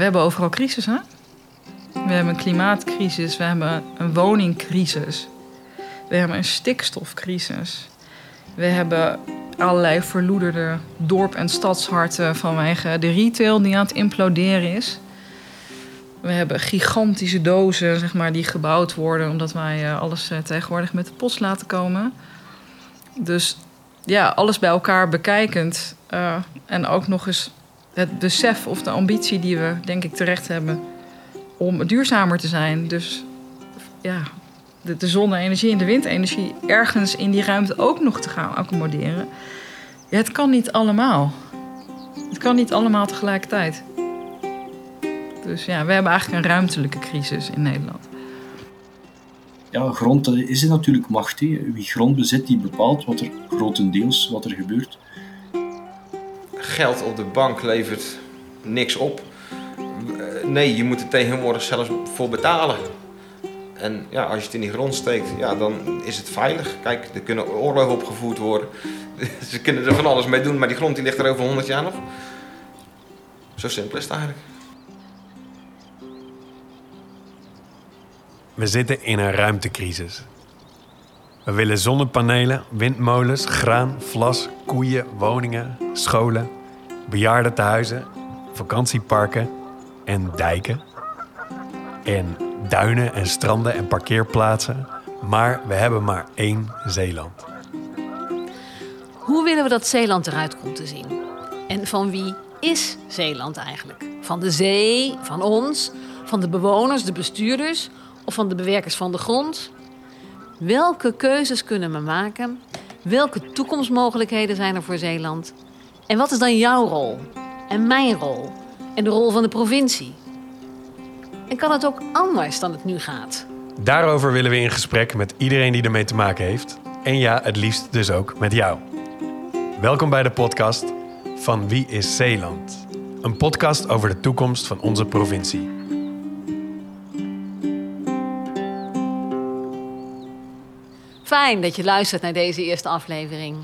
we hebben overal crisis, hè? We hebben een klimaatcrisis, we hebben een woningcrisis. We hebben een stikstofcrisis. We hebben allerlei verloederde dorp- en stadsharten vanwege de retail die aan het imploderen is. We hebben gigantische dozen zeg maar, die gebouwd worden omdat wij eh, alles eh, tegenwoordig met de post laten komen. Dus ja, alles bij elkaar bekijkend uh, en ook nog eens het besef of de ambitie die we denk ik terecht hebben om duurzamer te zijn. Dus ja, de, zonne-energie en de windenergie ergens in die ruimte ook nog te gaan accommoderen. Ja, het kan niet allemaal. Het kan niet allemaal tegelijkertijd. Dus ja, we hebben eigenlijk een ruimtelijke crisis in Nederland. Ja, grond is er natuurlijk macht. Wie grond bezit, die bepaalt wat er grotendeels wat er gebeurt. Geld op de bank levert niks op. Nee, je moet er tegenwoordig zelfs voor betalen. En ja, als je het in die grond steekt, ja, dan is het veilig. Kijk, er kunnen oorlogen opgevoerd worden. Ze kunnen er van alles mee doen, maar die grond die ligt er over 100 jaar nog. Zo simpel is het eigenlijk. We zitten in een ruimtecrisis. We willen zonnepanelen, windmolens, graan, vlas, koeien, woningen, scholen, bejaardentehuizen, vakantieparken en dijken. En duinen en stranden en parkeerplaatsen. Maar we hebben maar één Zeeland. Hoe willen we dat Zeeland eruit komt te zien? En van wie is Zeeland eigenlijk? Van de zee, van ons, van de bewoners, de bestuurders of van de bewerkers van de grond? Welke keuzes kunnen we maken? Welke toekomstmogelijkheden zijn er voor Zeeland? En wat is dan jouw rol? En mijn rol? En de rol van de provincie? En kan het ook anders dan het nu gaat? Daarover willen we in gesprek met iedereen die ermee te maken heeft. En ja, het liefst dus ook met jou. Welkom bij de podcast van Wie is Zeeland? Een podcast over de toekomst van onze provincie. Fijn dat je luistert naar deze eerste aflevering.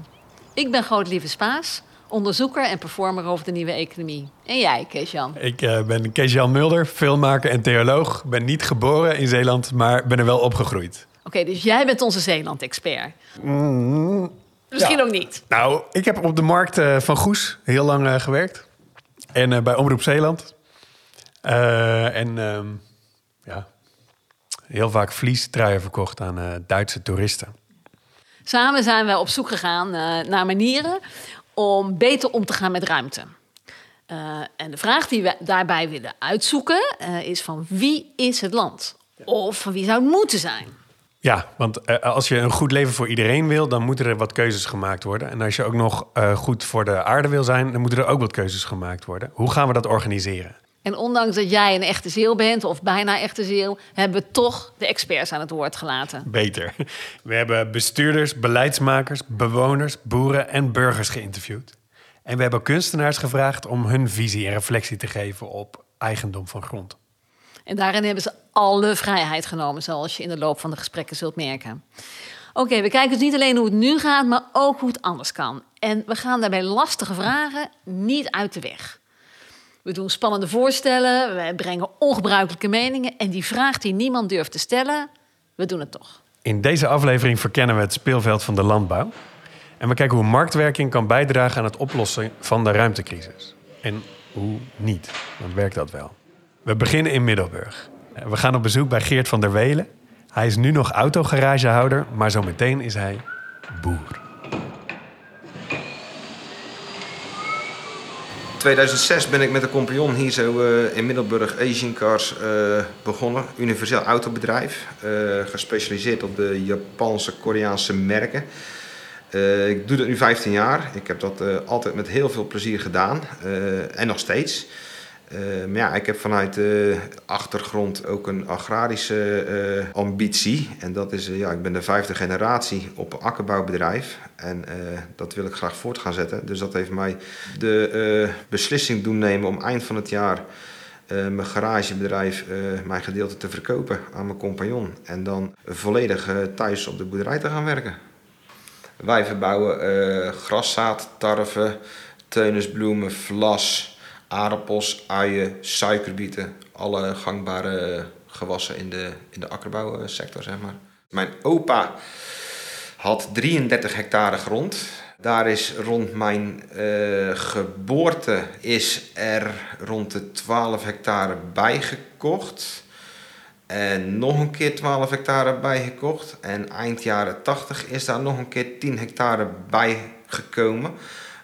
Ik ben Grootlieve Spaas, onderzoeker en performer over de nieuwe economie. En jij, Kees-Jan? Ik uh, ben Kees-Jan Mulder, filmmaker en theoloog. Ben niet geboren in Zeeland, maar ben er wel opgegroeid. Oké, dus jij bent onze Zeeland-expert. Mm, Misschien ook niet. Nou, ik heb op de markt uh, van Goes heel lang uh, gewerkt. En bij Omroep Zeeland. en ehm, ja, heel vaak vliestruien verkocht aan Duitse toeristen. Samen zijn we op zoek gegaan naar manieren om beter om te gaan met ruimte. Uh, en de vraag die we daarbij willen uitzoeken uh, is van wie is het land? Of van wie zou het moeten zijn? Ja, want uh, als je een goed leven voor iedereen wil, dan moeten er wat keuzes gemaakt worden. En als je ook nog goed voor de aarde wil zijn, dan moeten er ook wat keuzes gemaakt worden. Hoe gaan we dat organiseren? En ondanks dat jij een echte ziel bent, of bijna echte ziel, hebben we toch de experts aan het woord gelaten. Beter. We hebben bestuurders, beleidsmakers, bewoners, boeren en burgers geïnterviewd. En we hebben kunstenaars gevraagd om hun visie en reflectie te geven op eigendom van grond. En daarin hebben ze alle vrijheid genomen, zoals je in de loop van de gesprekken zult merken. Oké, we kijken dus niet alleen hoe het nu gaat, maar ook hoe het anders kan. En we gaan daarbij lastige vragen niet uit de weg. We doen spannende voorstellen, we brengen ongebruikelijke meningen. En die vraag die niemand durft te stellen, we doen het toch. In deze aflevering verkennen we het speelveld van de landbouw. En we kijken hoe marktwerking kan bijdragen aan het oplossen van de ruimtecrisis. En hoe niet, want werkt dat wel. We beginnen in Middelburg. We gaan op bezoek bij Geert van der Welen. Hij is nu nog autogaragehouder, maar zometeen is hij boer. 2006 ben ik met een compagnon hier zo uh, in Middelburg Asian Cars uh, begonnen. Universeel autobedrijf. Uh, gespecialiseerd op de Japanse, Koreaanse merken. ik doe dat nu 15 jaar. Ik heb dat altijd met heel veel plezier gedaan. en nog steeds. Uh, maar ja, ik heb vanuit de achtergrond ook een agrarische uh, ambitie. En dat is, uh, ja, ik ben de vijfde generatie op een akkerbouwbedrijf. En dat wil ik graag voort gaan zetten. Dus dat heeft mij de beslissing doen nemen om eind van het jaar mijn garagebedrijf, mijn gedeelte te verkopen aan mijn compagnon. En dan volledig thuis op de boerderij te gaan werken. Wij verbouwen graszaad, tarwe, teunisbloemen, vlas aardappels, uien, suikerbieten. Alle gangbare gewassen in de, in de akkerbouwsector, zeg maar. Mijn opa had 33 hectare grond. Daar is rond mijn uh, geboorte is er rond de 12 hectare bijgekocht. En nog een keer 12 hectare bijgekocht. En eind jaren 80 is daar nog een keer 10 hectare bijgekomen.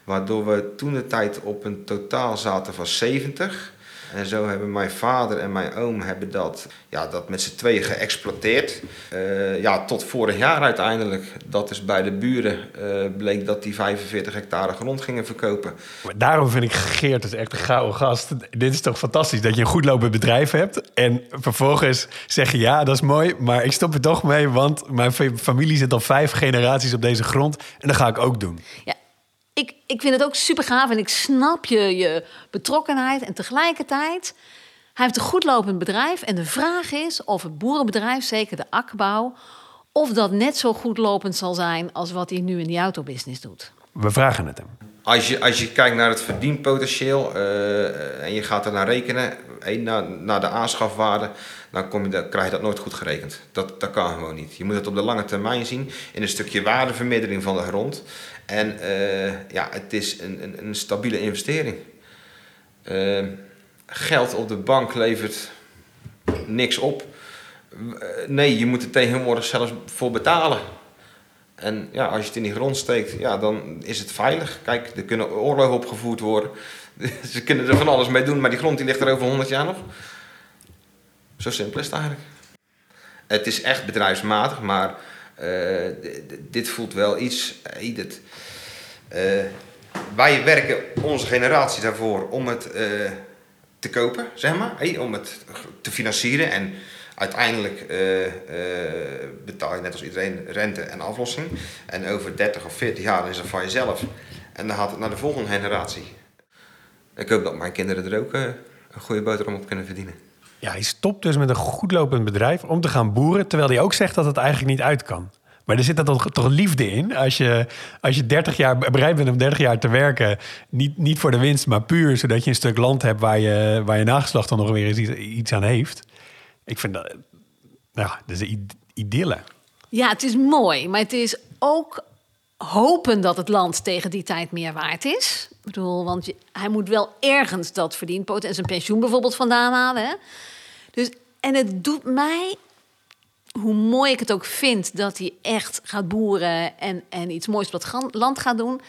Waardoor we toen de tijd op een totaal zaten van 70. En zo hebben mijn vader en mijn oom hebben dat, ja, dat met z'n tweeën geëxploiteerd. Uh, ja, tot vorig jaar uiteindelijk. Dat is bij de buren uh, bleek dat die 45 hectare grond gingen verkopen. Maar daarom vind ik Geert dus echt een gouden gast. Dit is toch fantastisch dat je een goed lopend bedrijf hebt. En vervolgens zeg je ja, dat is mooi. Maar ik stop er toch mee, want mijn familie zit al vijf generaties op deze grond. En dat ga ik ook doen. Ja, ik, ik vind het ook super gaaf en ik snap je, je betrokkenheid. En tegelijkertijd, hij heeft een goed lopend bedrijf. En de vraag is of het boerenbedrijf, zeker de akkerbouw, of dat net zo goed lopend zal zijn als wat hij nu in die autobusiness doet. We vragen het hem. Als je, als je kijkt naar het verdienpotentieel uh, en je gaat er naar rekenen, naar, naar de aanschafwaarde, dan, kom je, dan krijg je dat nooit goed gerekend. Dat, dat kan gewoon niet. Je moet het op de lange termijn zien in een stukje waardevermindering van de grond. En uh, ja, het is een, een, een stabiele investering. Uh, geld op de bank levert niks op. nee, je moet er tegenwoordig zelfs voor betalen. En ja, als je het in die grond steekt, ja, dan is het veilig. Kijk, er kunnen oorlogen opgevoerd worden. Ze kunnen er van alles mee doen, maar die grond die ligt er over 100 jaar nog. Zo simpel is het eigenlijk. Het is echt bedrijfsmatig, maar dit voelt wel iets. Dit, uh, wij werken onze generatie daarvoor om het te kopen, zeg maar. om het te financieren. En uiteindelijk betaal je net als iedereen rente en aflossing. En over 30 of 40 jaar is het van jezelf. En dan gaat het naar de volgende generatie. Ik hoop dat mijn kinderen er ook een goede boterham op kunnen verdienen. Ja, hij stopt dus met een goedlopend bedrijf om te gaan boeren, terwijl hij ook zegt dat het eigenlijk niet uit kan. Maar er zit dan toch, toch liefde in. Als je, als je 30 jaar bereid bent om 30 jaar te werken, niet, niet voor de winst, maar puur zodat je een stuk land hebt waar je, waar je nageslacht dan nog weer eens iets, aan heeft. Ik vind dat, ja, dat is een idylle. Ja, het is mooi, maar het is ook hopen dat het land tegen die tijd meer waard is. Ik bedoel, want hij moet wel ergens dat verdienpoten en zijn pensioen bijvoorbeeld vandaan halen. Hè? Dus, en het doet mij, hoe mooi ik het ook vind dat hij echt gaat boeren en, en iets moois op het land gaat doen.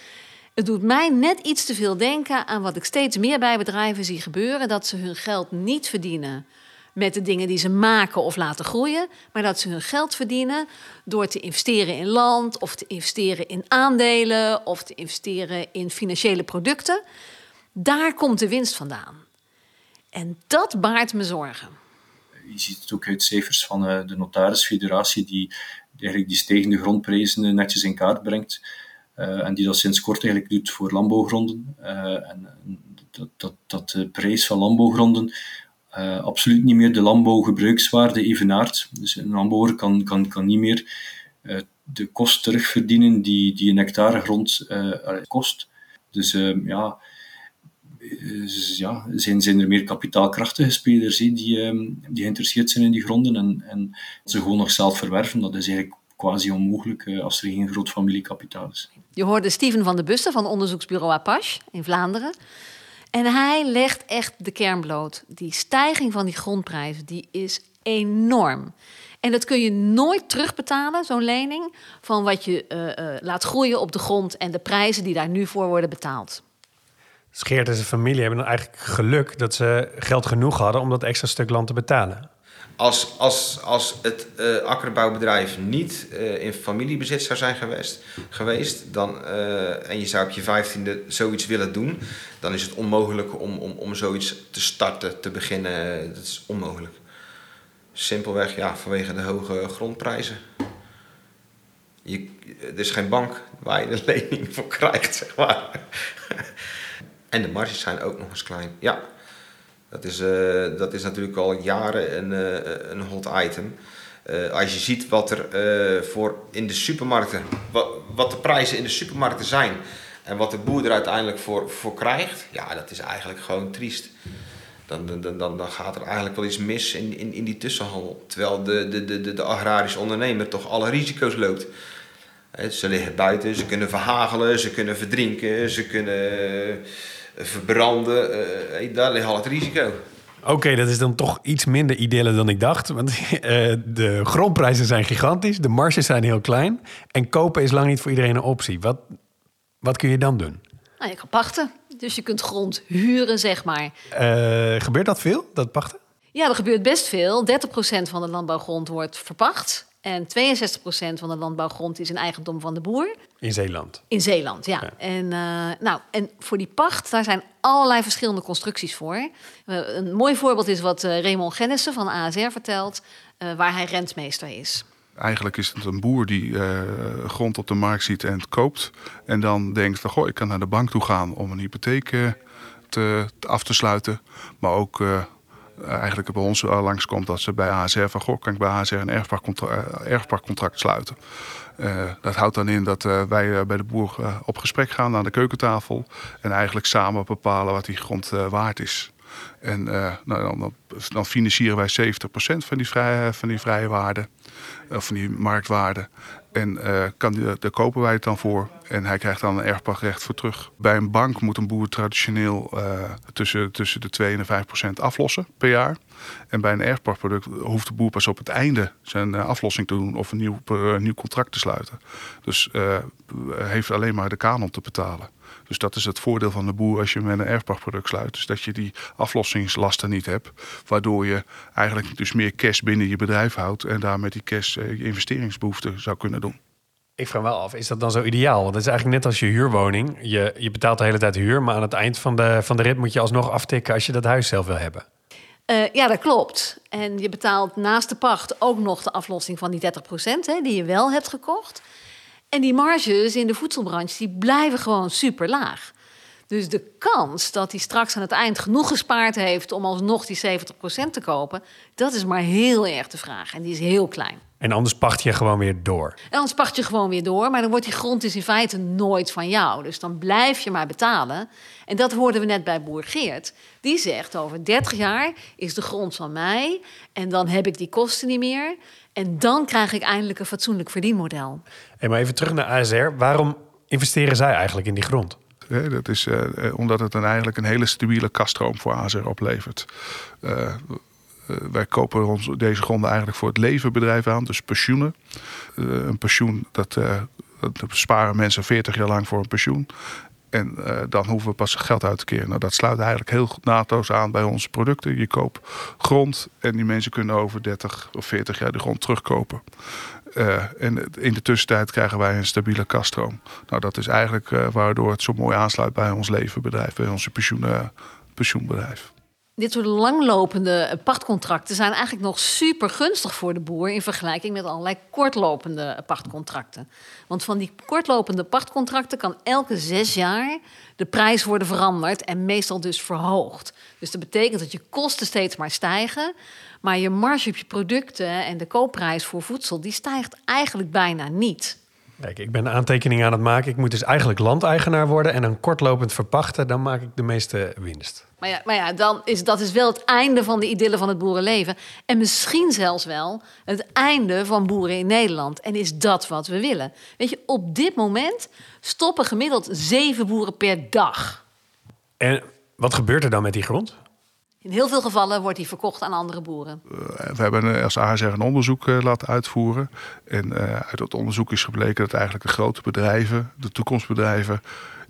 Het doet mij net iets te veel denken aan wat ik steeds meer bij bedrijven zie gebeuren: dat ze hun geld niet verdienen met de dingen die ze maken of laten groeien, maar dat ze hun geld verdienen door te investeren in land of te investeren in aandelen of te investeren in financiële producten. Daar komt de winst vandaan. En dat baart me zorgen je ziet het ook uit cijfers van uh, de notarisfederatie, die eigenlijk die stijgende grondprijzen eh, netjes in kaart brengt. Uh, en die dat sinds kort eigenlijk doet voor landbouwgronden. en dat, dat, dat de prijs van landbouwgronden absoluut niet meer de landbouwgebruikswaarde evenaart. Dus een landbouwer kan, kan, kan niet meer de kost terugverdienen die, die een hectare grond kost. Dus ja, ja, zijn, zijn er meer kapitaalkrachtige spelers die, ehm, die geïnteresseerd zijn in die gronden en, en ze gewoon nog zelf verwerven. Dat is eigenlijk quasi onmogelijk eh, als er geen groot familiekapitaal is. Je hoorde Steven van de Bussen van onderzoeksbureau Apache in Vlaanderen. En hij legt echt de kern bloot. Die stijging van die grondprijzen die is enorm. En dat kun je nooit terugbetalen, zo'n lening, van wat je uh, laat groeien op de grond en de prijzen die daar nu voor worden betaald. Scheert en zijn familie hebben dan eigenlijk geluk dat ze geld genoeg hadden om dat extra stuk land te betalen. Als, als, als het uh, akkerbouwbedrijf niet uh, in familiebezit zou zijn geweest, geweest dan, uh, en je zou op je vijftiende zoiets willen doen, dan is het onmogelijk om, om, om zoiets te starten, te beginnen. Dat is onmogelijk. Simpelweg ja, vanwege de hoge grondprijzen. Je, er is geen bank waar je de lening voor krijgt, zeg maar. En de marges zijn ook nog eens klein. Ja, dat is, uh, dat is natuurlijk al jaren een, uh, een hot item. Uh, als je ziet wat er voor in de supermarkten, wat, wat, de prijzen in de supermarkten zijn, En wat de boer er uiteindelijk voor, voor krijgt, ja, dat is eigenlijk gewoon triest. Dan, dan, dan, dan gaat er eigenlijk wel iets mis in, in, in die tussenhandel. Terwijl de, de, de, de agrarische ondernemer toch alle risico's loopt. Ze liggen buiten, ze kunnen verhagelen, ze kunnen verdrinken, ze kunnen eh, verbranden. Uh, daar ligt al het risico. Oké, dat is dan toch iets minder ideale dan ik dacht. Want uh, de grondprijzen zijn gigantisch, de marges zijn heel klein. En kopen is lang niet voor iedereen een optie. Wat, wat kun je dan doen? Nou, je kan pachten. Dus je kunt grond huren, zeg maar. Uh, gebeurt dat veel, dat pachten? Ja, er gebeurt best veel. 30% van de landbouwgrond wordt verpacht. En 62% van de landbouwgrond is in eigendom van de boer. In Zeeland? In Zeeland, ja. En, uh, nou, en voor die pacht, daar zijn allerlei verschillende constructies voor. Uh, een mooi voorbeeld is wat uh, Raymond Gennissen van ASR vertelt, waar hij rentmeester is. Eigenlijk is het een boer die grond op de markt ziet en het koopt. En dan denkt van, goh, ik kan naar de bank toe gaan om een hypotheek te, te af te sluiten. Maar ook eh, eigenlijk bij ons langskomt dat ze bij ASR van... goh, kan ik bij ASR een eh, erfparkcontract sluiten? Dat houdt dan in dat wij bij de boer op gesprek gaan aan de keukentafel... en eigenlijk samen bepalen wat die grond waard is. En nou, dan, dan, financieren wij 70% van die van die vrije waarde, of van die marktwaarde. En uh, kan die, daar kopen wij het dan voor. En hij krijgt dan een erfpachtrecht voor terug. Bij een bank moet een boer traditioneel uh, tussen, tussen de 2 en de 5 procent aflossen per jaar. En bij een erfpachtproduct hoeft de boer pas op het einde zijn uh, aflossing te doen of een nieuw, nieuw contract te sluiten. Dus heeft alleen maar de kanon te betalen. Dus dat is het voordeel van de boer als je met een erfpachtproduct sluit. Dus dat je die aflossingslasten niet hebt. Waardoor je eigenlijk dus meer cash binnen je bedrijf houdt. En daar met die cash je investeringsbehoeften zou kunnen doen. Ik vraag me wel af, is dat dan zo ideaal? Want het is eigenlijk net als je huurwoning. Je, je betaalt de hele tijd huur, maar aan het eind van de, van de rit moet je alsnog aftikken als je dat huis zelf wil hebben. Uh, ja, dat klopt. En je betaalt naast de pacht ook nog de aflossing van die 30% hè, die je wel hebt gekocht. En die marges in de voedselbranche die blijven gewoon super laag. Dus de kans dat hij straks aan het eind genoeg gespaard heeft om alsnog die 70% te kopen, dat is maar heel erg de vraag. En die is heel klein. En anders pacht je gewoon weer door. En anders pacht je gewoon weer door, maar dan wordt die grond dus in feite nooit van jou. Dus dan blijf je maar betalen. En dat hoorden we net bij boer Geert. Die zegt over 30 jaar is de grond van mij en dan heb ik die kosten niet meer. En dan krijg ik eindelijk een fatsoenlijk verdienmodel. Hey, maar even terug naar ASR. Waarom investeren zij eigenlijk in die grond? dat is uh, omdat het dan eigenlijk een hele stabiele kaststroom voor ASR oplevert. Uh, wij kopen ons, deze gronden eigenlijk voor het levenbedrijf aan, dus pensioenen. een pensioen, dat, dat sparen mensen 40 jaar lang voor een pensioen. En uh, dan hoeven we pas geld uit te keren. Nou, dat sluit eigenlijk heel naadloos aan bij onze producten. Je koopt grond en die mensen kunnen over 30 of 40 jaar de grond terugkopen. Uh, en in de tussentijd krijgen wij een stabiele kaststroom. Nou, dat is eigenlijk uh, waardoor het zo mooi aansluit bij ons levenbedrijf, bij onze pensioen, pensioenbedrijf dit soort langlopende pachtcontracten zijn eigenlijk nog super gunstig voor de boer in vergelijking met allerlei kortlopende pachtcontracten. Want van die kortlopende pachtcontracten kan elke zes jaar de prijs worden veranderd en meestal dus verhoogd. Dus dat betekent dat je kosten steeds maar stijgen, maar je marge op je producten en de koopprijs voor voedsel die stijgt eigenlijk bijna niet. Kijk, ik ben aantekeningen aan het maken. Ik moet dus eigenlijk landeigenaar worden en dan kortlopend verpachten. Dan maak ik de meeste winst. Maar ja, maar ja dan is, dat is wel het einde van de idylle van het boerenleven. En misschien zelfs wel het einde van boeren in Nederland. En is dat wat we willen? Weet je, op dit moment stoppen gemiddeld zeven boeren per dag. En wat gebeurt er dan met die grond? In heel veel gevallen wordt die verkocht aan andere boeren. Uh, we hebben als ASR een onderzoek uh, laten uitvoeren. En uit dat onderzoek is gebleken dat eigenlijk de grote bedrijven, de toekomstbedrijven,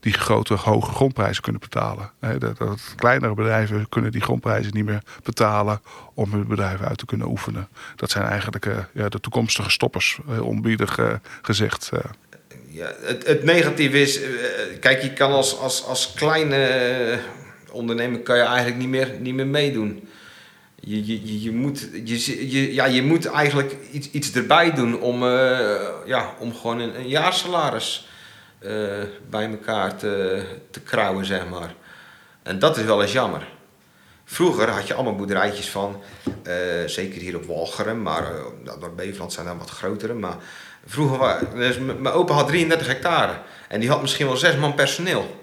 die grote, hoge grondprijzen kunnen betalen. Dat, dat kleinere bedrijven kunnen die grondprijzen niet meer betalen om hun bedrijf uit te kunnen oefenen. Dat zijn eigenlijk ja, de toekomstige stoppers, onbiedig gezegd. Ja, het, het negatieve is, kijk, je kan als, als, als kleine ondernemer kan je eigenlijk niet meer, niet meer meedoen. Je, je, je, moet, je, je, ja, je moet eigenlijk iets, iets erbij doen om, ja, om gewoon een, een jaarsalaris bij elkaar te, te krauwen, zeg maar. En dat is wel eens jammer. Vroeger had je allemaal boerderijtjes van, eh, zeker hier op Walcheren, maar uh, door Beveland zijn dan wat grotere. Maar vroeger, was, dus mijn opa had 33 hectare en die had misschien wel zes man personeel.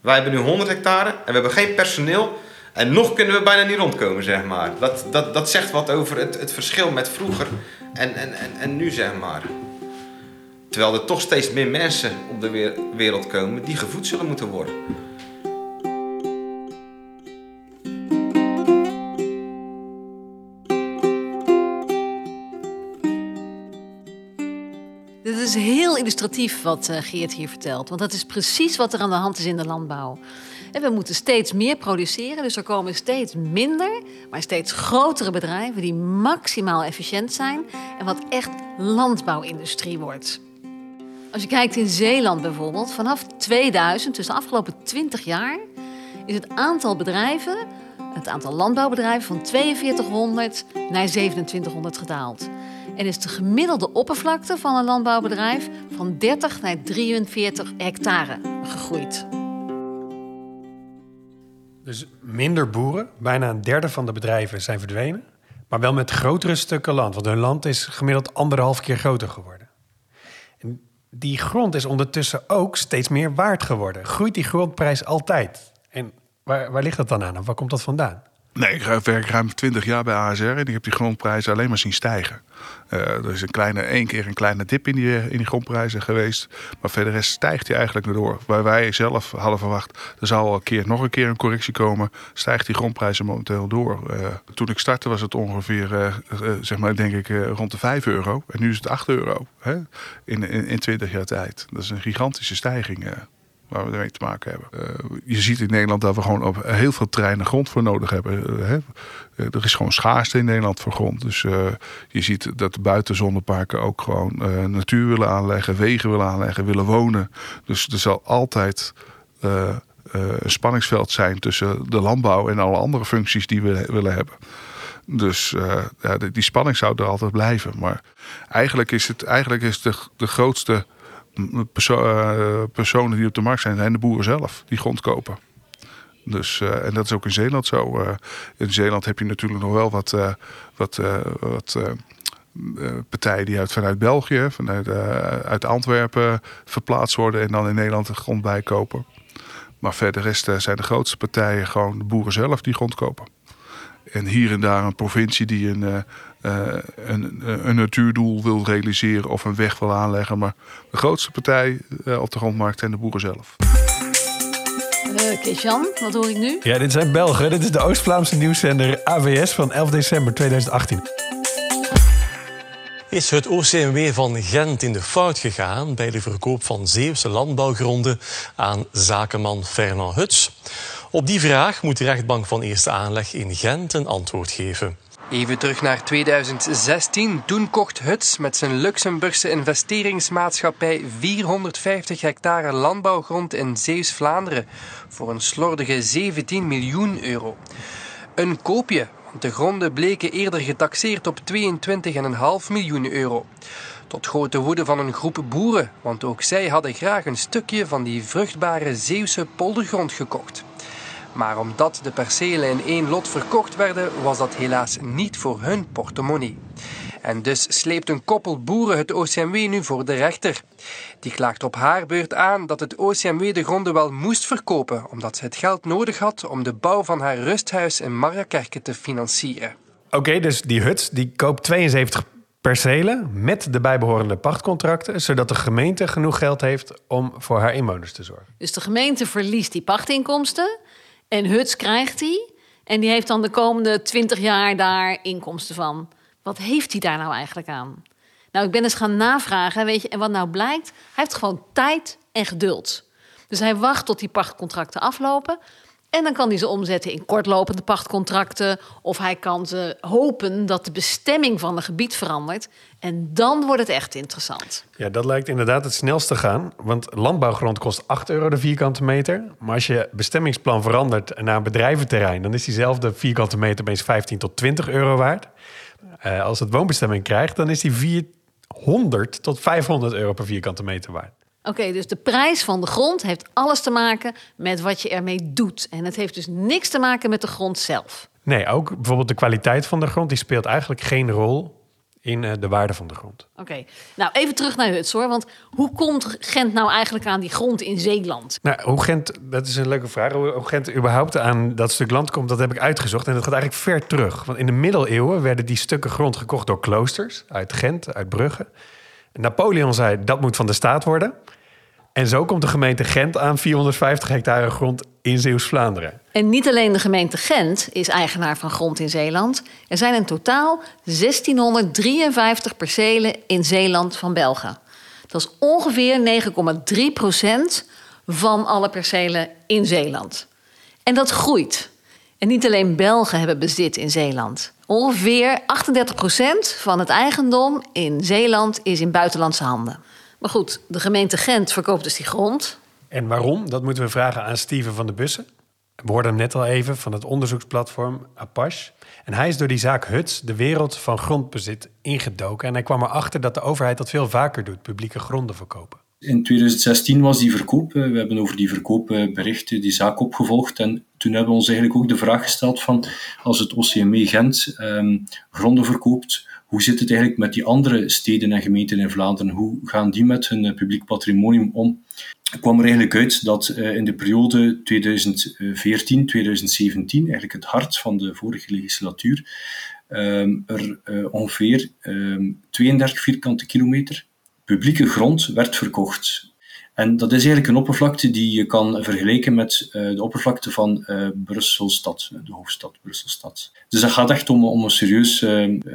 Wij hebben nu 100 hectare en we hebben geen personeel en nog kunnen we bijna niet rondkomen, zeg maar. Dat, dat, dat zegt wat over het, het verschil met vroeger en, en, en, en nu, zeg maar. Terwijl er toch steeds meer mensen op de wereld komen die gevoed zullen moeten worden. Dit is heel illustratief wat eh, Geert hier vertelt. Want dat is precies wat er aan de hand is in de landbouw. we moeten steeds meer produceren, dus er komen steeds minder, maar steeds grotere bedrijven die maximaal efficiënt zijn en wat echt landbouwindustrie wordt. Als je kijkt in Zeeland bijvoorbeeld, vanaf 2000, dus de afgelopen 20 jaar, is het aantal bedrijven, het aantal landbouwbedrijven van 4200 naar 2700 gedaald. En is de gemiddelde oppervlakte van een landbouwbedrijf van 30 naar 43 hectare gegroeid. Dus minder boeren, bijna een derde van de bedrijven zijn verdwenen, maar wel met grotere stukken land, want hun land is gemiddeld anderhalf keer groter geworden. Die grond is ondertussen ook steeds meer waard geworden. Groeit die grondprijs altijd? En waar, waar ligt dat dan aan? Of waar komt dat vandaan? Nee, ik werk ruim 20 jaar bij ASR en ik heb die grondprijzen alleen maar zien stijgen. Uh, er is een kleine, één keer een kleine dip in die, in die grondprijzen geweest. Maar verder rest stijgt hij eigenlijk door. Waar wij zelf hadden verwacht, er zou al een keer, nog een keer een correctie komen. Stijgt die grondprijzen momenteel door. Uh, toen ik startte was het ongeveer, zeg maar, denk ik, rond de 5 euro. En nu is het 8 euro hè? In, in, in 20 jaar tijd. Dat is een gigantische stijging waar we ermee te maken hebben. Uh, je ziet in Nederland dat we gewoon op heel veel terreinen grond voor nodig hebben. Uh, hè? Uh, er is gewoon schaarste in Nederland voor grond. Dus je ziet dat de buitenzonneparken ook gewoon natuur willen aanleggen, wegen willen aanleggen, willen wonen. Dus er zal altijd een spanningsveld zijn tussen de landbouw en alle andere functies die we willen hebben. Dus ja, die, die spanning zou er altijd blijven. Maar eigenlijk is het eigenlijk is de, de grootste uh, personen die op de markt zijn, zijn de boeren zelf die grond kopen. Dus, uh, en dat is ook in Zeeland zo. Uh, in Zeeland heb je natuurlijk nog wel wat, wat, wat partijen die uit, vanuit België, vanuit uit Antwerpen verplaatst worden en dan in Nederland de grond bijkopen. Maar verder rest zijn de grootste partijen gewoon de boeren zelf die grond kopen. En hier en daar een provincie die een, een, een, natuurdoel wil realiseren of een weg wil aanleggen. Maar de grootste partij uh, op de grondmarkt zijn de boeren zelf. Uh, Kees-Jan, wat hoor ik nu? Ja, dit zijn Belgen. Dit is de Oost-Vlaamse nieuwszender AWS van 11 december 2018. Is het OCMW van Gent in de fout gegaan bij de verkoop van Zeeuwse landbouwgronden aan zakenman Fernand Huts? Op die vraag moet de rechtbank van Eerste Aanleg in Gent een antwoord geven. Even terug naar 2016. Toen kocht Huts met zijn Luxemburgse investeringsmaatschappij 450 hectare landbouwgrond in Zeeuws-Vlaanderen voor een slordige 17 miljoen euro. Een koopje, want de gronden bleken eerder getaxeerd op 22,5 miljoen euro. Tot grote woede van een groep boeren, want ook zij hadden graag een stukje van die vruchtbare Zeeuwse poldergrond gekocht. Maar omdat de percelen in één lot verkocht werden, was dat helaas niet voor hun portemonnee. En dus sleept een koppel boeren het OCMW nu voor de rechter. Die klaagt op haar beurt aan dat het OCMW de gronden wel moest verkopen, omdat ze het geld nodig had om de bouw van haar rusthuis in Marjakerke te financieren. Oké, dus die hut die koopt 72 percelen met de bijbehorende pachtcontracten, zodat de gemeente genoeg geld heeft om voor haar inwoners te zorgen. Dus de gemeente verliest die pachtinkomsten en Huts krijgt hij. En die heeft dan de komende twintig jaar daar inkomsten van. Wat heeft hij daar nou eigenlijk aan? Nou, ik ben eens gaan navragen, weet je, en wat nou blijkt, hij heeft gewoon tijd en geduld. Dus hij wacht tot die pachtcontracten aflopen. En dan kan hij ze omzetten in kortlopende pachtcontracten. Of hij kan ze hopen dat de bestemming van een gebied verandert. En dan wordt het echt interessant. Ja, dat lijkt inderdaad het snelste gaan. Want landbouwgrond kost 8 euro de vierkante meter. Maar als je bestemmingsplan verandert naar bedrijventerrein... dan is diezelfde vierkante meter opeens 15 tot 20 euro waard. Uh, als het woonbestemming krijgt, dan is die 400 tot 500 euro per vierkante meter waard. Oké, dus de prijs van de grond heeft alles te maken met wat je ermee doet. En het heeft dus niks te maken met de grond zelf. Nee, ook bijvoorbeeld de kwaliteit van de grond... die speelt eigenlijk geen rol in uh, de waarde van de grond. Oké, nou even terug naar Huts hoor. Want hoe komt Gent nou eigenlijk aan die grond in Zeeland? Nou, hoe Gent, dat is een leuke vraag. Hoe Gent überhaupt aan dat stuk land komt, dat heb ik uitgezocht. En dat gaat eigenlijk ver terug. Want in de middeleeuwen werden die stukken grond gekocht door kloosters uit Gent, uit Brugge. Napoleon zei dat moet van de staat worden. En zo komt de gemeente Gent aan 450 hectare grond in Zeeuws-Vlaanderen. En niet alleen de gemeente Gent is eigenaar van grond in Zeeland. Er zijn in totaal 1653 percelen in Zeeland van Belgen. Dat is ongeveer 9,3 procent van alle percelen in Zeeland. En dat groeit. En niet alleen Belgen hebben bezit in Zeeland. Ongeveer 38 procent van het eigendom in Zeeland is in buitenlandse handen. Maar goed, de gemeente Gent verkoopt dus die grond. En waarom? Dat moeten we vragen aan Steven van de Bussen. We hoorden hem net al even van het onderzoeksplatform Apache. En hij is door die zaak Huts de wereld van grondbezit ingedoken. En hij kwam erachter dat de overheid dat veel vaker doet, publieke gronden verkopen. In 2016 was die verkoop. We hebben over die verkoopberichten die zaak opgevolgd. En toen hebben we ons eigenlijk ook de vraag gesteld van als het OCME Gent um, gronden verkoopt, hoe zit het eigenlijk met die andere steden en gemeenten in Vlaanderen? Hoe gaan die met hun publiek patrimonium om? Ik kwam er eigenlijk uit dat uh, in de periode 2014-2017, eigenlijk het hart van de vorige legislatuur, um, er uh, ongeveer um, 32 vierkante kilometer publieke grond werd verkocht. En dat is eigenlijk een oppervlakte die je kan vergelijken met uh, de oppervlakte van uh, Brusselstad, de hoofdstad Brusselstad. Dus dat gaat echt om, om een serieus,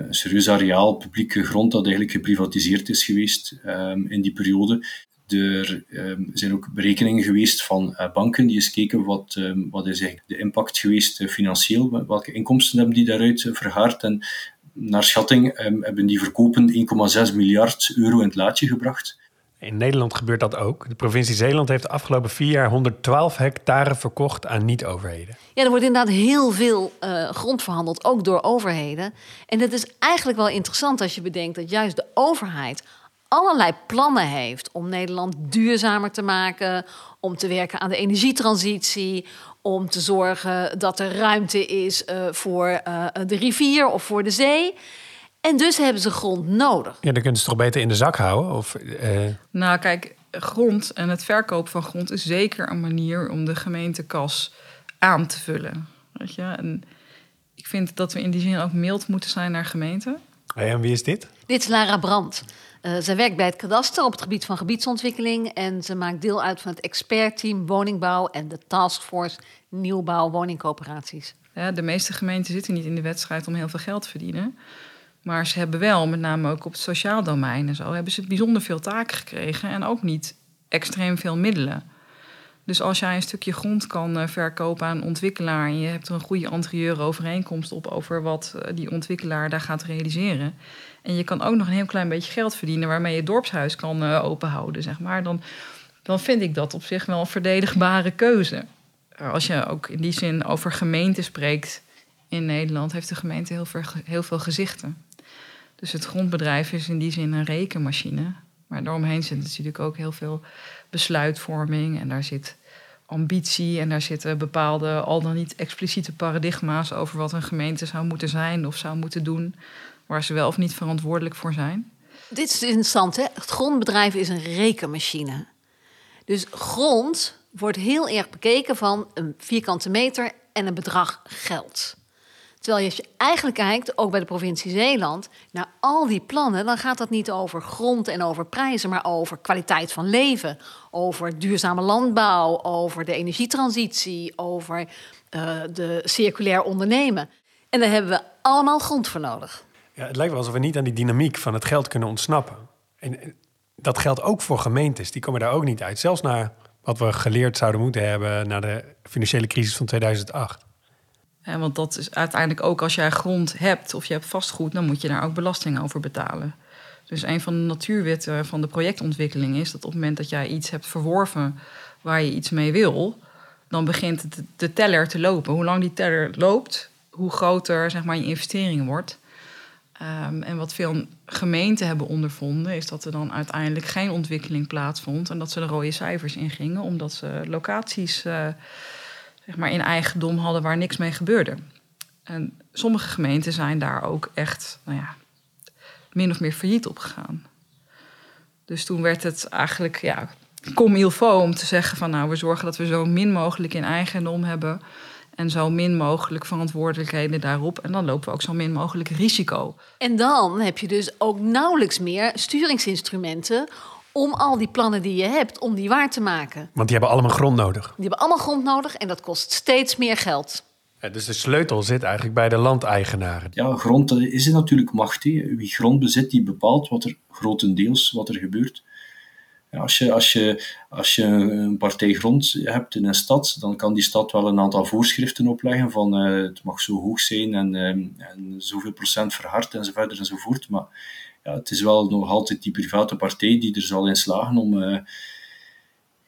serieus areaal, publieke grond dat eigenlijk geprivatiseerd is geweest um, in die periode. Er um, zijn ook berekeningen geweest van banken die eens keken wat, um, wat is eigenlijk de impact geweest financieel, welke inkomsten hebben die daaruit vergaard. En naar schatting hebben die verkopen 1,6 miljard euro in het laadje gebracht. In Nederland gebeurt dat ook. De provincie Zeeland heeft de afgelopen vier jaar 112 hectare verkocht aan niet-overheden. Ja, er wordt inderdaad heel veel uh, grond verhandeld, ook door overheden. En dat is eigenlijk wel interessant als je bedenkt dat juist de overheid allerlei plannen heeft om Nederland duurzamer te maken, om te werken aan de energietransitie, om te zorgen dat er ruimte is uh, voor uh, de rivier of voor de zee. En dus hebben ze grond nodig. Ja, dan kunnen ze toch beter in de zak houden? Of, uh... Nou, kijk, grond en het verkopen van grond is zeker een manier om de gemeentekas aan te vullen. Weet je? En ik vind dat we in die zin ook mild moeten zijn naar gemeenten. Hey, en wie is dit? Dit is Lara Brandt. Uh, zij werkt bij het kadaster op het gebied van gebiedsontwikkeling en ze maakt deel uit van het expertteam woningbouw en de taskforce nieuwbouw woningcoöperaties. Ja, de meeste gemeenten zitten niet in de wedstrijd om heel veel geld te verdienen. Maar ze hebben wel, met name ook op het sociaal domein en zo, hebben ze bijzonder veel taken gekregen en ook niet extreem veel middelen. Dus als jij een stukje grond kan uh, verkopen aan een ontwikkelaar en je hebt er een goede anterieure overeenkomst op over wat uh, die ontwikkelaar daar gaat realiseren. En je kan ook nog een heel klein beetje geld verdienen waarmee je dorpshuis kan uh, openhouden, zeg maar. Dan, dan vind ik dat op zich wel een verdedigbare keuze. Als je ook in die zin over gemeenten spreekt in Nederland, heeft de gemeente heel veel, heel veel gezichten. Dus het grondbedrijf is in die zin een rekenmachine. Maar daaromheen zit natuurlijk ook heel veel besluitvorming en daar zit ambitie en daar zitten bepaalde, al dan niet expliciete paradigma's over wat een gemeente zou moeten zijn of zou moeten doen, waar ze wel of niet verantwoordelijk voor zijn. Dit is interessant, hè? Het grondbedrijf is een rekenmachine. Dus grond wordt heel erg bekeken van een vierkante meter en een bedrag geld. Terwijl als je eigenlijk kijkt, ook bij de provincie Zeeland, naar al die plannen, dan gaat dat niet over grond en over prijzen, maar over kwaliteit van leven, over duurzame landbouw, over de energietransitie, over uh, de circulair ondernemen. En daar hebben we allemaal grond voor nodig. Ja, het lijkt wel alsof we niet aan die dynamiek van het geld kunnen ontsnappen. En dat geldt ook voor gemeentes, die komen daar ook niet uit. Zelfs naar wat we geleerd zouden moeten hebben na de financiële crisis van 2008. Want dat is uiteindelijk ook als jij grond hebt of je hebt vastgoed, dan moet je daar ook belasting over betalen. Dus een van de natuurwetten van de projectontwikkeling is dat op het moment dat jij iets hebt verworven waar je iets mee wil, dan begint de teller te lopen. Hoe lang die teller loopt, hoe groter zeg maar, je investering wordt. Ehm, en wat veel gemeenten hebben ondervonden, is dat er dan uiteindelijk geen ontwikkeling plaatsvond. En dat ze de rode cijfers ingingen, omdat ze locaties uh, zeg maar in eigendom hadden waar niks mee gebeurde. En sommige gemeenten zijn daar ook echt nou ja, min of meer failliet op gegaan. Dus toen werd het eigenlijk ja, comme il faut om te zeggen van nou, we zorgen dat we zo min mogelijk in eigendom hebben en zo min mogelijk verantwoordelijkheden daarop. En dan lopen we ook zo min mogelijk risico. En dan heb je dus ook nauwelijks meer sturingsinstrumenten om al die plannen die je hebt, om die waar te maken. Want die hebben allemaal grond nodig. Die hebben allemaal grond nodig en dat kost steeds meer geld. Ja, dus de sleutel zit eigenlijk bij de landeigenaren. Ja, grond is natuurlijk macht. Wie grond bezit, die bepaalt wat er grotendeels wat er gebeurt. Ja, als, je, als, je, als je een partij grond hebt in een stad, dan kan die stad wel een aantal voorschriften opleggen van uh, het mag zo hoog zijn en, uh, en zoveel procent verhard enzovoort enzovoort. Maar ja, het is wel nog altijd die private partij die er zal in slagen om, uh,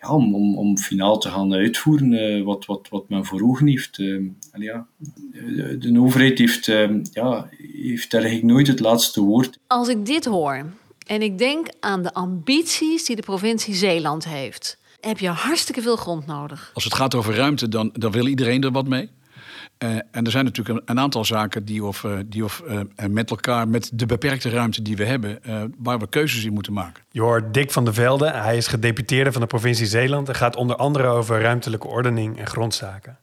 ja, om, om, om finaal te gaan uitvoeren wat, wat, wat men voor ogen heeft. en ja, de, de overheid heeft, ja, heeft eigenlijk nooit het laatste woord. Als ik dit hoor, en ik denk aan de ambities die de provincie Zeeland heeft. Heb je hartstikke veel grond nodig. Als het gaat over ruimte, dan, dan wil iedereen er wat mee. Uh, en er zijn natuurlijk een, een aantal zaken die, of, uh, die of, uh, met elkaar, met de beperkte ruimte die we hebben, waar we keuzes in moeten maken. Je hoort Dick van der Velde, hij is gedeputeerde van de provincie Zeeland en gaat onder andere over ruimtelijke ordening en grondzaken.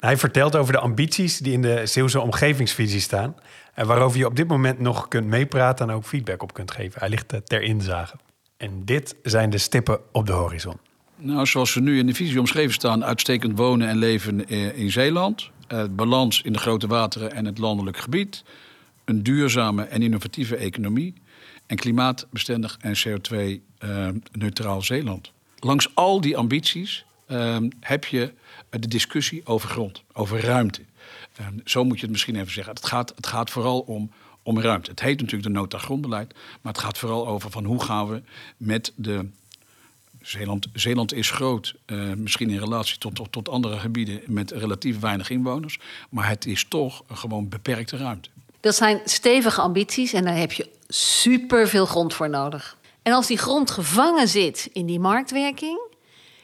Hij vertelt over de ambities die in de Zeeuwse omgevingsvisie staan. En waarover je op dit moment nog kunt meepraten en ook feedback op kunt geven. Hij ligt eh, ter inzage. En dit zijn de stippen op de horizon. Nou, zoals we nu in de visie omschreven staan, uitstekend wonen en leven eh, in Zeeland. Uh, balans in de grote wateren en het landelijk gebied. Een duurzame en innovatieve economie. En klimaatbestendig en CO2-neutraal Zeeland. Langs al die ambities Ehm, heb je de discussie over grond, over ruimte. Ehm, zo moet je het misschien even zeggen. Het gaat, het gaat vooral om, om ruimte. Het heet natuurlijk de nota grondbeleid, maar het gaat vooral over van hoe gaan we met de Zeeland, Zeeland is groot, uh, misschien in relatie tot, tot, tot, andere gebieden met relatief weinig inwoners. Maar het is toch een gewoon beperkte ruimte. Dat zijn stevige ambities en daar heb je super veel grond voor nodig. En als die grond gevangen zit in die marktwerking,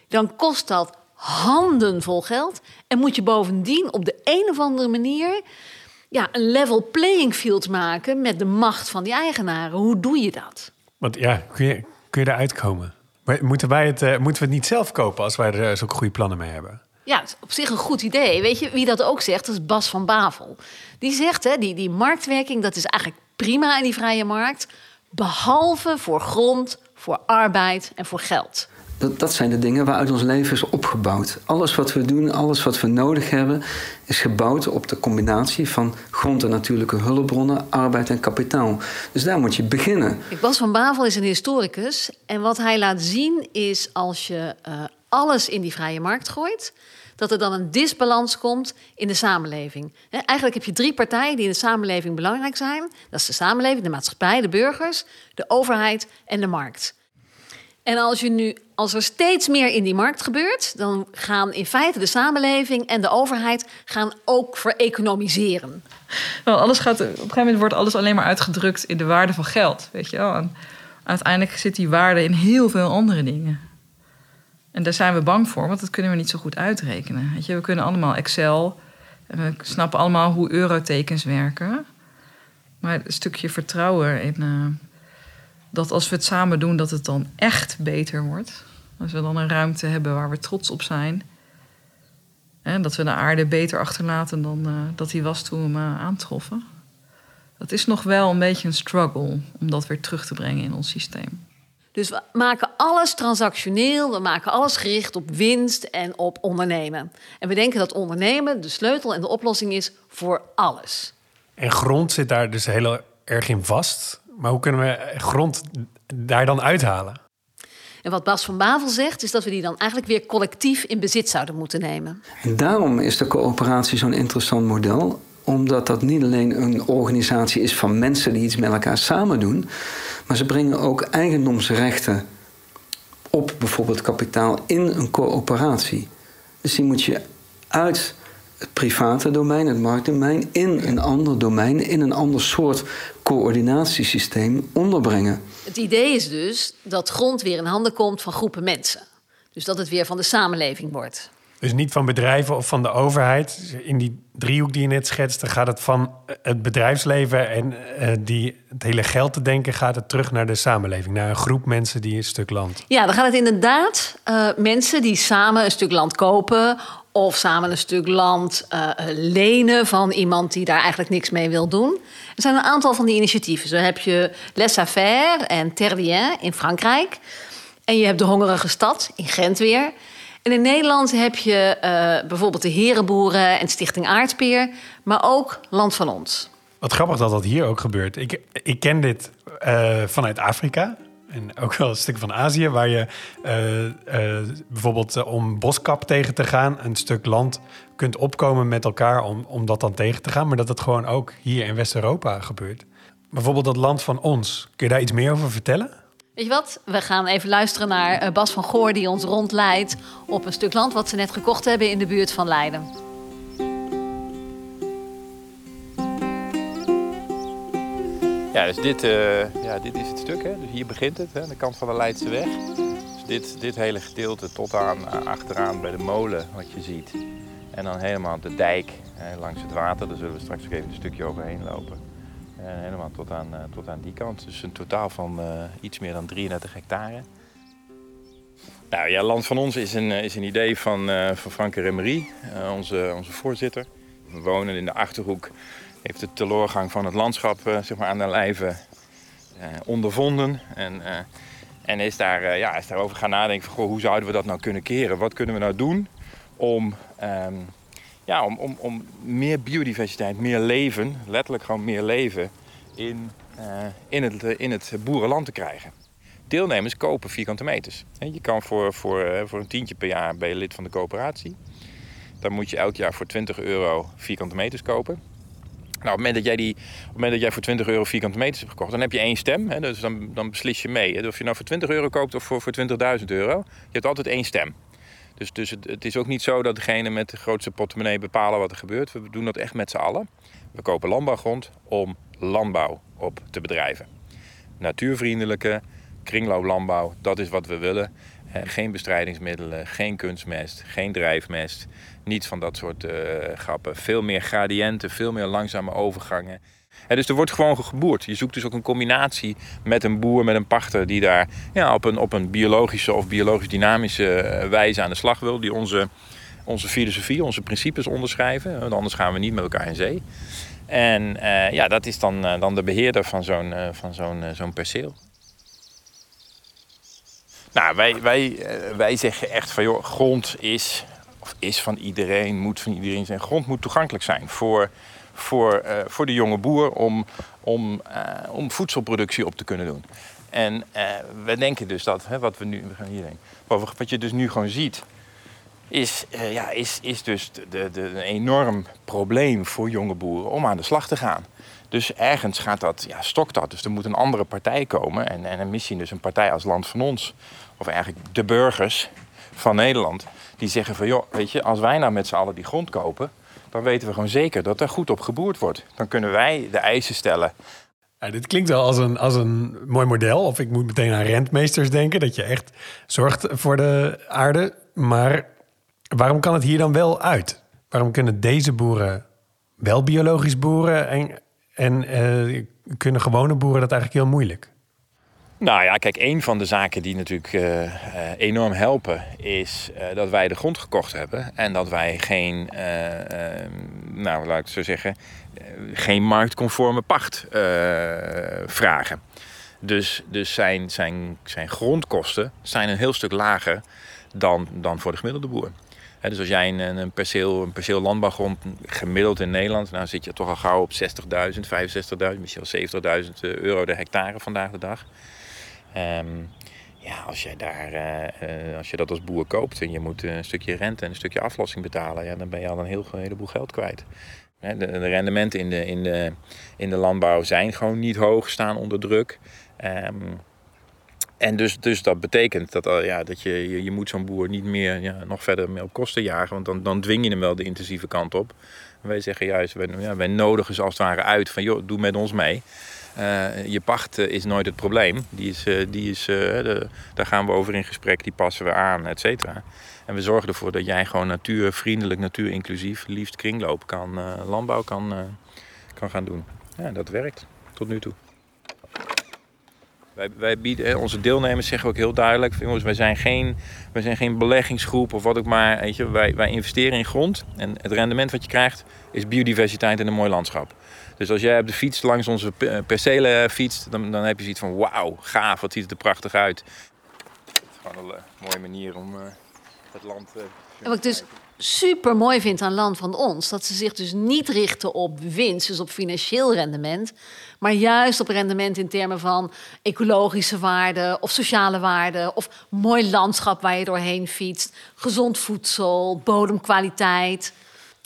dan kost dat handenvol geld. En moet je bovendien op de een of andere manier ja, een level playing field maken met de macht van die eigenaren. Hoe doe je dat? Want ja, kun je, kun je eruit komen? Moeten, wij het, uh, moeten we het niet zelf kopen als wij er zulke goede plannen mee hebben? Ja, op zich een goed idee. Weet je wie dat ook zegt? Dat is Bas van Bavel. Die zegt, hè, die, die marktwerking, dat is eigenlijk prima in die vrije markt. Behalve voor grond, voor arbeid en voor geld. Dat, dat zijn de dingen waaruit ons leven is opgebouwd. Alles wat we doen, alles wat we nodig hebben, is gebouwd op de combinatie van grond en natuurlijke hulpbronnen, arbeid en kapitaal. Dus daar moet je beginnen. Bas van Bavel is een historicus. En wat hij laat zien is als je uh, alles in die vrije markt gooit, dat er dan een disbalans komt in de samenleving. Eigenlijk heb je drie partijen die in de samenleving belangrijk zijn. Dat is de samenleving, de maatschappij, de burgers, de overheid en de markt. En als, je nu, als er steeds meer in die markt gebeurt, dan gaan in feite de samenleving en de overheid gaan ook vereconomiseren. Nou, alles gaat, op een gegeven moment wordt alles alleen maar uitgedrukt in de waarde van geld. Weet je wel? En uiteindelijk zit die waarde in heel veel andere dingen. En daar zijn we bang voor, want dat kunnen we niet zo goed uitrekenen. Weet je, we kunnen allemaal Excel. En we snappen allemaal hoe eurotekens werken. Maar een stukje vertrouwen in. Uh, dat als we het samen doen, dat het dan echt beter wordt. Als we dan een ruimte hebben waar we trots op zijn. En dat we de aarde beter achterlaten dan uh, dat die was toen we hem aantroffen. Dat is nog wel een beetje een struggle om dat weer terug te brengen in ons systeem. Dus we maken alles transactioneel, we maken alles gericht op winst en op ondernemen. En we denken dat ondernemen de sleutel en de oplossing is voor alles. En grond zit daar dus heel erg in vast. Maar hoe kunnen we grond daar dan uithalen? En wat Bas van Bavel zegt, is dat we die dan eigenlijk weer collectief in bezit zouden moeten nemen. En daarom is de coöperatie zo'n interessant model omdat dat niet alleen een organisatie is van mensen die iets met elkaar samen doen, maar ze brengen ook eigendomsrechten op bijvoorbeeld kapitaal in een coöperatie. Dus die moet je uit het private domein, het marktdomein, in een ander domein, in een ander soort coördinatiesysteem onderbrengen. Het idee is dus dat grond weer in handen komt van groepen mensen. Dus dat het weer van de samenleving wordt. Dus niet van bedrijven of van de overheid. In die driehoek die je net schetste, gaat het van het bedrijfsleven en uh, die, het hele geld te denken, gaat het terug naar de samenleving, naar een groep mensen die een stuk land. Ja, dan gaat het inderdaad uh, mensen die samen een stuk land kopen of samen een stuk land uh, lenen van iemand die daar eigenlijk niks mee wil doen. Er zijn een aantal van die initiatieven. Zo heb je Laissez-faire en Tervien in Frankrijk. En je hebt de Hongerige Stad in Gent weer. En in Nederland heb je uh, bijvoorbeeld de Herenboeren en Stichting Aardpeer, maar ook Land van Ons. Wat grappig dat dat hier ook gebeurt. Ik, ik ken dit uh, vanuit Afrika. En ook wel een stuk van Azië, waar je uh, bijvoorbeeld om boskap tegen te gaan, een stuk land kunt opkomen met elkaar om, om dat dan tegen te gaan. Maar dat het gewoon ook hier in West-Europa gebeurt. Bijvoorbeeld dat land van ons. Kun je daar iets meer over vertellen? Weet je wat? We gaan even luisteren naar Bas van Goor, die ons rondleidt op een stuk land wat ze net gekocht hebben in de buurt van Leiden. Ja, dus dit, uh, ja, dit is het stuk. Hè. Dus hier begint het, hè, de kant van de Leidse weg. Dus dit, dit hele gedeelte tot aan uh, achteraan bij de molen, wat je ziet. En dan helemaal de dijk hè, langs het water. Daar zullen we straks ook even een stukje overheen lopen. En helemaal tot aan, uh, tot aan die kant. Dus een totaal van iets meer dan 33 hectare. Nou ja, Land van Ons is een, is een idee van, van Franke Remery, onze, onze voorzitter. We wonen in de Achterhoek heeft de teleurgang van het landschap uh, zeg maar aan de lijve uh, ondervonden. En, uh, en is, daar, ja, is daarover gaan nadenken van goh, hoe zouden we dat nou kunnen keren? Wat kunnen we nou doen om, um, ja, om, om, om meer biodiversiteit, meer leven, letterlijk gewoon meer leven in, in, het, in het boerenland te krijgen? Deelnemers kopen vierkante meters. Je kan voor, voor, voor een tientje per jaar ben je lid van de coöperatie. Dan moet je elk jaar voor 20 euro vierkante meters kopen. Nou, op het moment dat jij, die, op het moment dat jij voor 20 euro vierkante meters hebt gekocht, dan heb je één stem. Hè, dus dan, dan beslis je mee. Hè, of je nou voor 20 euro koopt of voor, voor 20.000 euro. Je hebt altijd één stem. Dus, dus het, het, is ook niet zo dat degene met de grootste portemonnee bepalen wat er gebeurt. We doen dat echt met z'n allen. We kopen landbouwgrond om landbouw op te bedrijven. Natuurvriendelijke kringlooplandbouw, dat is wat we willen. Geen bestrijdingsmiddelen, geen kunstmest, geen drijfmest. Niets van dat soort uh, grappen. Veel meer gradiënten, veel meer langzame overgangen. dus er wordt gewoon geboerd. Je zoekt dus ook een combinatie met een boer, met een pachter... die daar ja, op, een, op een biologische of biologisch dynamische eh, wijze aan de slag wil. Die onze, onze filosofie, onze principes onderschrijven. Want anders gaan we niet met elkaar in zee. En ja, dat is dan, dan de beheerder van zo'n van zo'n zo'n perceel. Nou, wij, wij, wij zeggen echt van joh, grond is, of is van iedereen, moet van iedereen zijn. Grond moet toegankelijk zijn voor, voor, uh, voor de jonge boer om, om, uh, om voedselproductie op te kunnen doen. En uh, we denken dus dat, hè, wat we nu, we gaan hier heen, wat, je dus nu gewoon ziet, is, ja, is, is dus de, de, een enorm probleem voor jonge boeren om aan de slag te gaan. Dus ergens gaat dat, ja, stokt dat. Dus er moet een andere partij komen. En, en misschien dus een partij als Land van Ons. Of eigenlijk de burgers van Nederland. Die zeggen van, joh, weet je, als wij nou met z'n allen die grond kopen... dan weten we gewoon zeker dat er goed op geboerd wordt. Dan kunnen wij de eisen stellen. Dit klinkt wel als een, als een mooi model. Of ik moet meteen aan rentmeesters denken. Dat je echt zorgt voor de aarde. Maar waarom kan het hier dan wel uit? Waarom kunnen deze boeren wel biologisch boeren... en en uh, kunnen gewone boeren dat eigenlijk heel moeilijk? Nou ja, kijk, een van de zaken die natuurlijk uh, uh, enorm helpen is uh, dat wij de grond gekocht hebben en dat wij geen, nou laat ik het zo zeggen, geen marktconforme pacht vragen. Dus, dus zijn, zijn, zijn grondkosten zijn een heel stuk lager dan, dan voor de gemiddelde boer dus als jij een, een, perceel, een perceel landbouwgrond gemiddeld in Nederland, nou zit je toch al gauw op 60.000, 65.000, misschien wel 70.000 euro de hectare vandaag de dag. Um, ja, als, jij daar, uh, als je dat als boer koopt en je moet een stukje rente en een stukje aflossing betalen, ja, dan ben je al een, heel, heleboel geld kwijt. De, de, rendementen in de, in, de, in de landbouw zijn gewoon niet hoog, staan onder druk. Um, En dus, dus dat betekent dat, al, ja, dat je, je, moet zo'n boer niet meer ja, nog verder mee op kosten jagen. Want dan, dan dwing je hem wel de intensieve kant op. En wij zeggen juist, wij, ja, nodigen ze als het ware uit van joh, doe met ons mee. Eh, je pacht eh, is nooit het probleem. Die is, eh, die is, daar gaan we over in gesprek, die passen we aan, et cetera. En we zorgen ervoor dat jij gewoon natuurvriendelijk, natuurinclusief, liefst kringloop kan, landbouw kan, kan gaan doen. Ja, dat werkt tot nu toe. Wij, wij bieden, onze deelnemers zeggen ook heel duidelijk: jongens, wij zijn geen, wij zijn geen beleggingsgroep of wat ook maar. Wij, wij investeren in grond en het rendement wat je krijgt is biodiversiteit en een mooi landschap. Dus als jij op de fiets langs onze percelen fietst, dan, dan heb je zoiets van: wauw, gaaf, wat ziet het er prachtig uit. Het is gewoon een uh, mooie manier om uh, het land. Uh, wat ik dus super mooi vind aan Land van Ons, dat ze zich dus niet richten op winst, dus op financieel rendement, maar juist op rendement in termen van ecologische waarden of sociale waarden of mooi landschap waar je doorheen fietst, gezond voedsel, bodemkwaliteit.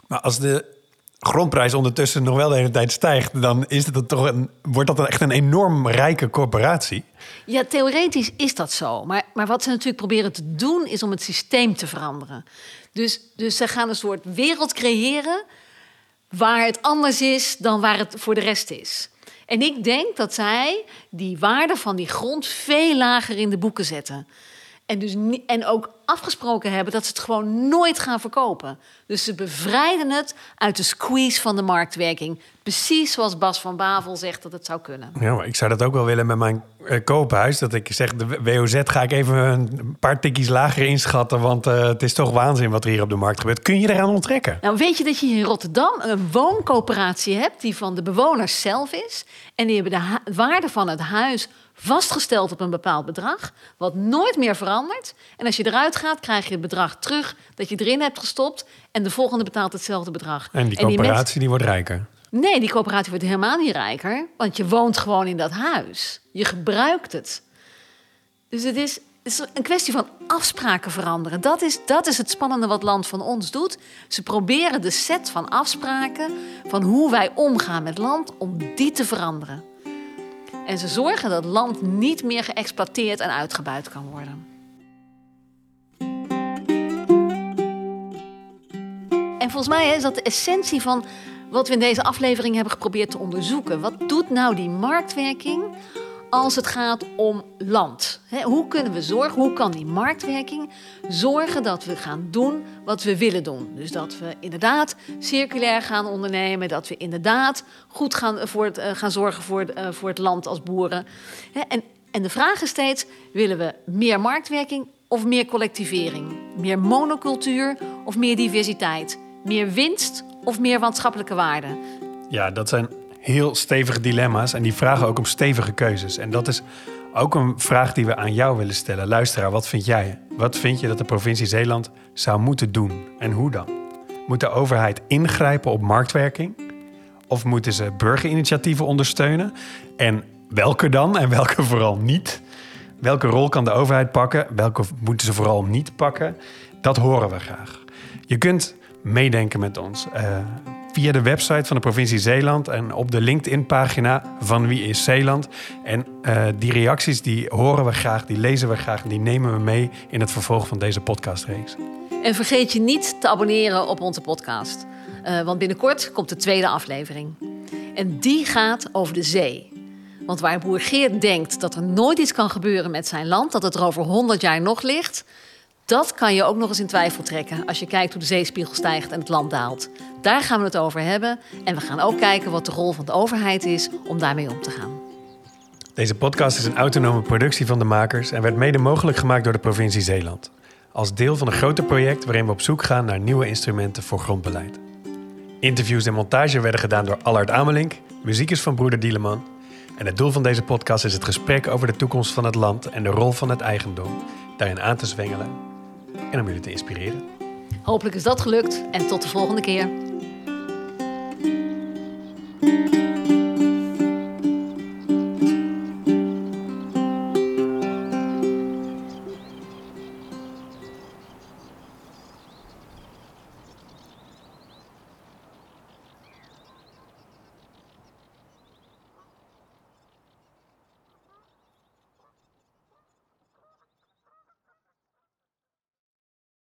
Maar als de grondprijs ondertussen nog wel de hele tijd stijgt, dan is het toch een, wordt dat dan echt een enorm rijke corporatie. Ja, theoretisch is dat zo. Maar, maar wat ze natuurlijk proberen te doen, is om het systeem te veranderen. Dus, dus ze gaan een soort wereld creëren waar het anders is dan waar het voor de rest is. En ik denk dat zij die waarde van die grond veel lager in de boeken zetten. En, dus, en ook afgesproken hebben dat ze het gewoon nooit gaan verkopen. Dus ze bevrijden het uit de squeeze van de marktwerking. Precies zoals Bas van Bavel zegt dat het zou kunnen. Ja, maar ik zou dat ook wel willen met mijn uh, koophuis. Dat ik zeg, de WOZ ga ik even een paar tikjes lager inschatten... want uh, het is toch waanzin wat er hier op de markt gebeurt. Kun je eraan onttrekken? Nou, weet je dat je hier in Rotterdam een wooncoöperatie hebt... die van de bewoners zelf is. En die hebben de waarde van het huis vastgesteld op een bepaald bedrag, wat nooit meer verandert. En als je eruit gaat, krijg je het bedrag terug dat je erin hebt gestopt en de volgende betaalt hetzelfde bedrag. En die coöperatie die, wordt rijker? Nee, die coöperatie wordt helemaal niet rijker, want je woont gewoon in dat huis. Je gebruikt het. Dus het is, het is een kwestie van afspraken veranderen. Dat is, dat is het spannende wat Land van ons doet. Ze proberen de set van afspraken van hoe wij omgaan met land, om die te veranderen. En ze zorgen dat land niet meer geëxploiteerd en uitgebuit kan worden. En volgens mij is dat de essentie van wat we in deze aflevering hebben geprobeerd te onderzoeken. Wat doet nou die marktwerking als het gaat om land. hoe kunnen we zorgen, hoe kan die marktwerking zorgen dat we gaan doen wat we willen doen? Dus dat we inderdaad circulair gaan ondernemen, dat we inderdaad goed gaan, voor het, uh, gaan zorgen voor, uh, voor het land als boeren. en, en de vraag is steeds, willen we meer marktwerking of meer collectivering? Meer monocultuur of meer diversiteit? Meer winst of meer maatschappelijke waarde? Ja, dat zijn heel stevige dilemma's en die vragen ook om stevige keuzes. En dat is ook een vraag die we aan jou willen stellen. Luisteraar, wat vind jij? Wat vind je dat de provincie Zeeland zou moeten doen en hoe dan? Moet de overheid ingrijpen op marktwerking? Of moeten ze burgerinitiatieven ondersteunen? En welke dan en welke vooral niet? Welke rol kan de overheid pakken? Welke moeten ze vooral niet pakken? Dat horen we graag. Je kunt meedenken met ons. Uh, via de website van de provincie Zeeland en op de LinkedIn-pagina van Wie is Zeeland. En uh, die reacties die horen we graag, die lezen we graag en die nemen we mee in het vervolg van deze podcastreeks. En vergeet je niet te abonneren op onze podcast. Uh, want binnenkort komt de tweede aflevering. En die gaat over de zee. Want waar boer Geert denkt dat er nooit iets kan gebeuren met zijn land, dat het er over 100 jaar nog ligt, dat kan je ook nog eens in twijfel trekken als je kijkt hoe de zeespiegel stijgt en het land daalt. Daar gaan we het over hebben. En we gaan ook kijken wat de rol van de overheid is om daarmee om te gaan. Deze podcast is een autonome productie van de makers en werd mede mogelijk gemaakt door de provincie Zeeland. Als deel van een groter project waarin we op zoek gaan naar nieuwe instrumenten voor grondbeleid. Interviews en montage werden gedaan door Allard Amelink. Muziek is van Broeder Dieleman. En het doel van deze podcast is het gesprek over de toekomst van het land en de rol van het eigendom. Daarin aan te zwengelen en om jullie te inspireren. Hopelijk is dat gelukt en tot de volgende keer.